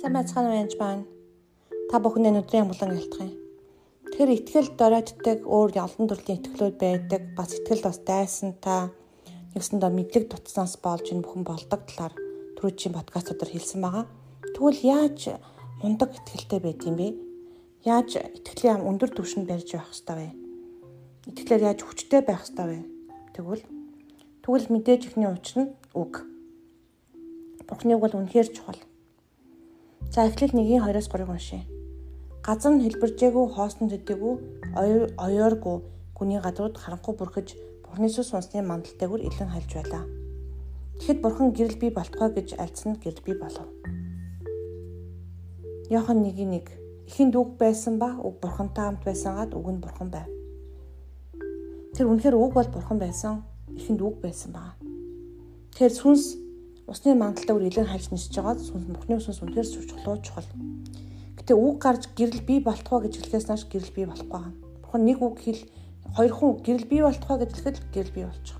Сайн байцгаана уу янз байна. Та бүхэнд өнөөдрийн амглан юм. Тэгэхээр ихтгэл доройтдаг өөр олон төрлийн итгэлүүд байдаг. Бас итгэл бас дайсан та нэгсэндээ мэдлэг дутснаас болж энэ бүхэн болдог талаар түрүүчийн подкастуудаар хэлсэн байгаа. Тэгвэл яаж мундаг итгэлтэй байд юм бэ? Яаж итгэлийн өндөр түвшинд барьж явах хэвээр вэ? Итгэлээр яаж хүчтэй байх хэвээр вэ? Тэгвэл тэгвэл мэдээж ихний учир нь үг. Бурхныг бол үнэхээр чухал За эхлэл 1-ийн 2-оос 3-ыг уншъя. Газар нь хэлбэржээгүй хоосон төдийгүй оёоргүй гүний гадрууд харанхуй бүрхэж Бурхны сүс унсны мандалтайгүр илэн хальж байлаа. Тэгэхэд Бурхан гэрэл бий болтугай гэж альцсан гэрэл бий болов. Йохан 1-1 Ихэнд үг байсан ба үг Бурхантай хамт байсан гад үг нь Бурхан байв. Тэр үнэхээр үг бол Бурхан байсан. Ихэнд үг байсан баа. Тэгэхээр сүнс усны мандалтай үр илэн хальж нисэж байгаа сүнс мөхний сүнс үнэхээр чухал чухал. Гэтэ үг гарч гэрэл бий болтгоо гэж хэлэхээс нааш гэрэл бий болохгүй байгаа. Бурхан нэг үг хэл хоёр хүн гэрэл бий болтгоо гэж хэлэхэд гэрэл бий болчих.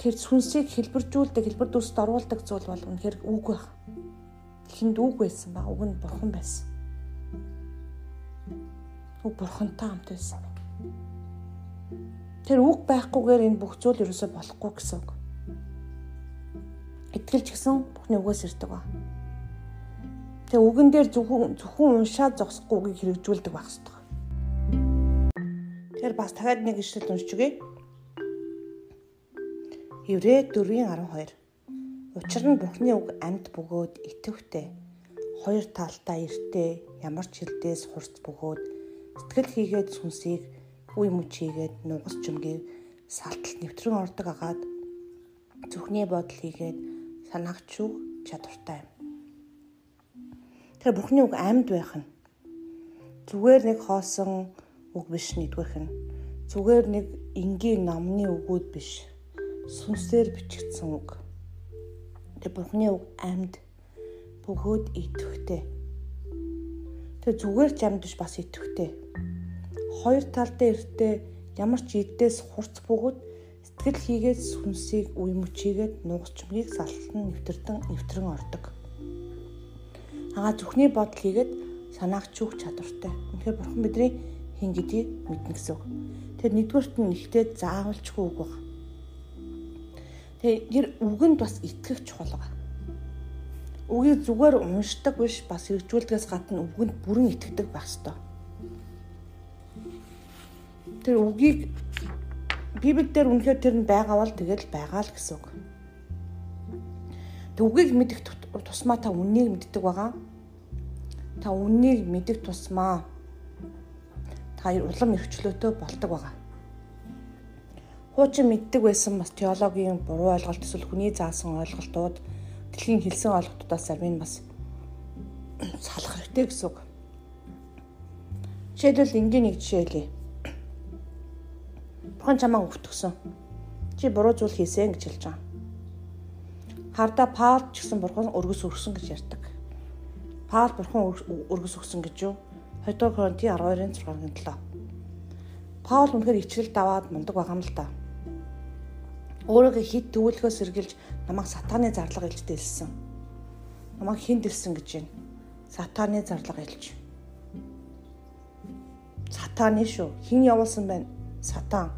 Тэр сүнсийг хэлбэржүүлдэг, хэлбэр дүрсд оруулдаг зүйл бол үнэхээр үг байх. Хинд үг байсан ба үг нь бурхан байсан. Үг бурхантай хамт байсан. Тэр үг байхгүйгээр энэ бүх зүйл ерөөсөй болохгүй гэсэн үг итгэлч гэсэн Бурхны үгээс ирдэг ба. Тэгээ үгэн дээр зөвхөн зөвхөн уншаад зогсохгүй үгийг хэрэгжүүлдэг байх хэрэгтэй. Тэгэхээр бас дахиад нэг ишлэл уншиж үгэй. Еврэ 4:12. Учир нь Бурхны үг амьд бөгөөд итэвхтэй. Хоёр талдаа эртээ ямар ч хилдээс хурц бөгөөд сэтгэл хийгээд сүнсийг үе мөч хийгээд нугас чүмгийг салталт нэвтрэн ордог агаад зүхний бодол хийгээд санаагч үг чадвартай юм. Тэр Бурхны үг амьд байх нь зүгээр нэг хоосон үг биш нэгдүгээрх нь зүгээр нэг энгийн номны үгүүд биш сүнсээр бичигдсэн үг. Тэр Бурхны үг амьд бөгөөд идэвхтэй. Тэр зүгээр ч амьд биш бас идэвхтэй. Хоёр талдаа эртээ ямар ч идээс хурц бөгөөд Сэтгэл хийгээд сүнсийг үе мөчийгээд нугасчмгийг салтан нэвтэрдэн нэвтрэн ордог. Агаа зүхний бодол хийгээд санаах чүх чадвартай. Үнэхээр бурхан бидний хин гэдгийг мэднэ гэсэн үг. Тэр нэгдүгээрт нь ихтэй заавалчгүй үг баг. Тэгээ үгэнд бас итгэх чухал байгаа. Үгийг зүгээр уншдаг биш бас хэрэгжүүлдгээс гадна үгэнд бүрэн итгэдэг байх ёстой. Тэр үгийг Библиэл дээр үнэхээр тэр нь байгаа бол тэгэл байгаа л гэсэн үг. Үгийг мэдэх тусмаа та үннийг мэддэг байгаа. Та үннийг мэдэх тусмаа та улам эрхчлөөтэй бол ตก байгаа. Хуучин мэддэг байсан бас теологийн буруу ойлголт эсвэл хүний заасан ойлголтууд дэлхийн хэлсэн ойлголтуудаас нь бас салах хэрэгтэй гэсэн үг. Жишээлбэл энгийн нэг жишээ хэлье Бурхан чамаа өвтгсөн. Чи буруу зүйл хийсэн гэж хэлж байгаа. Харда Паул ч гэсэн бурхан өргөс өгсөн гэж ярьдаг. Паул бурхан өргөс өгсөн гэж юу? 2 дугаар Коринти 12-ын 6-гийн 7. Паул үнэхээр ичрэл даваад мундаг байгаа юм л да. Өөрөөгөө хит төвлөхөөс сэргийлж намайг сатааны зарлага илж дэлсэн. Намайг хин дэлсэн гэж байна. Сатааны зарлага илж. Сатааны шүү. Хин явуулсан байна? Сатан.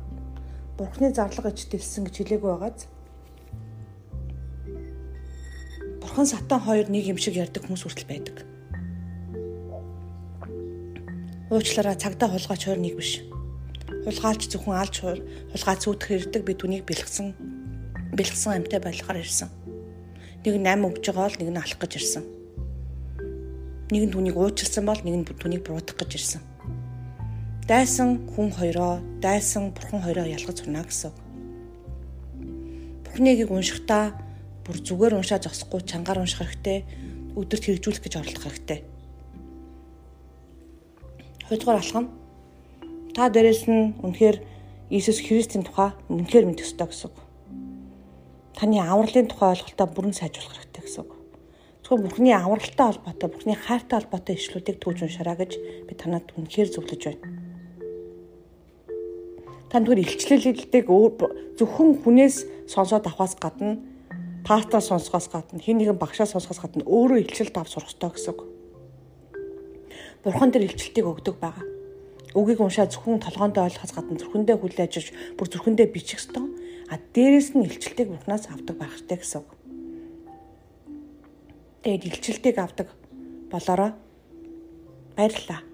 Бурхны зарлага гэж дэлсэн гэж хэлээгүй байгааз. Бурхан сатан хоёр нэг юм шиг ярьдаг хүмүүс хүртэл байдаг. Уучлаарай цагдаа хулгайч хоёр нэг биш. Хулгайлч зөвхөн алж хулгай цүүдэх ирдэг би түүнийг бэлгсэн бэлгсэн амьтай байлгаар ирсэн. Нэг нь 8 өгж байгаа бол нэг нь алах гэж ирсэн. Нэг нь түүнийг уучлсан бол нэг нь түүнийг буруутгах гэж ирсэн дайсан хүн хоёроо дайсан бурхан хоёроо ялгаж сурна гэсэн. Бурхныг уншихдаа бүр зүгээр уншаад зогсохгүй чангаар унших хэрэгтэй, өдөрт хэрэгжүүлэх гэж оролдох хэрэгтэй. Хоёрдугаар алхам та дээрээс нь үнэхээр Иесус Христийн тухай үнэхээр мэдэх ёстой гэсэн. Таны авралын тухай ойлголтоо бүрэн сайжруулах хэрэгтэй гэсэн. Зөвхөн Бурхны авралтай холбоотой, Бурхны хайртай холбоотой ишлүүдийг түүж уншаараа гэж би танад үнэхээр зөвлөж байна та түр илчлэлдэг зөвхөн хүнээс сонсоод авахаас гадна таатаа сонсгоос гадна хин нэгэн багшаа сонсгоос гадна өөрөө илчилт ав сурах ёстой гэсэн үг. Бурхан тэр илчилтийг өгдөг байгаа. Үгийг уншаад зөвхөн толгоондоо ойлгохоос гадна зүрхэндээ хүлээж авч бүр зүрхэндээ бичих ёстой. А дээрэс нь илчилтийг Бурханаас авдаг байх хэрэгтэй гэсэн үг. Тэгээд илчилтийг авдаг болороо баярлалаа.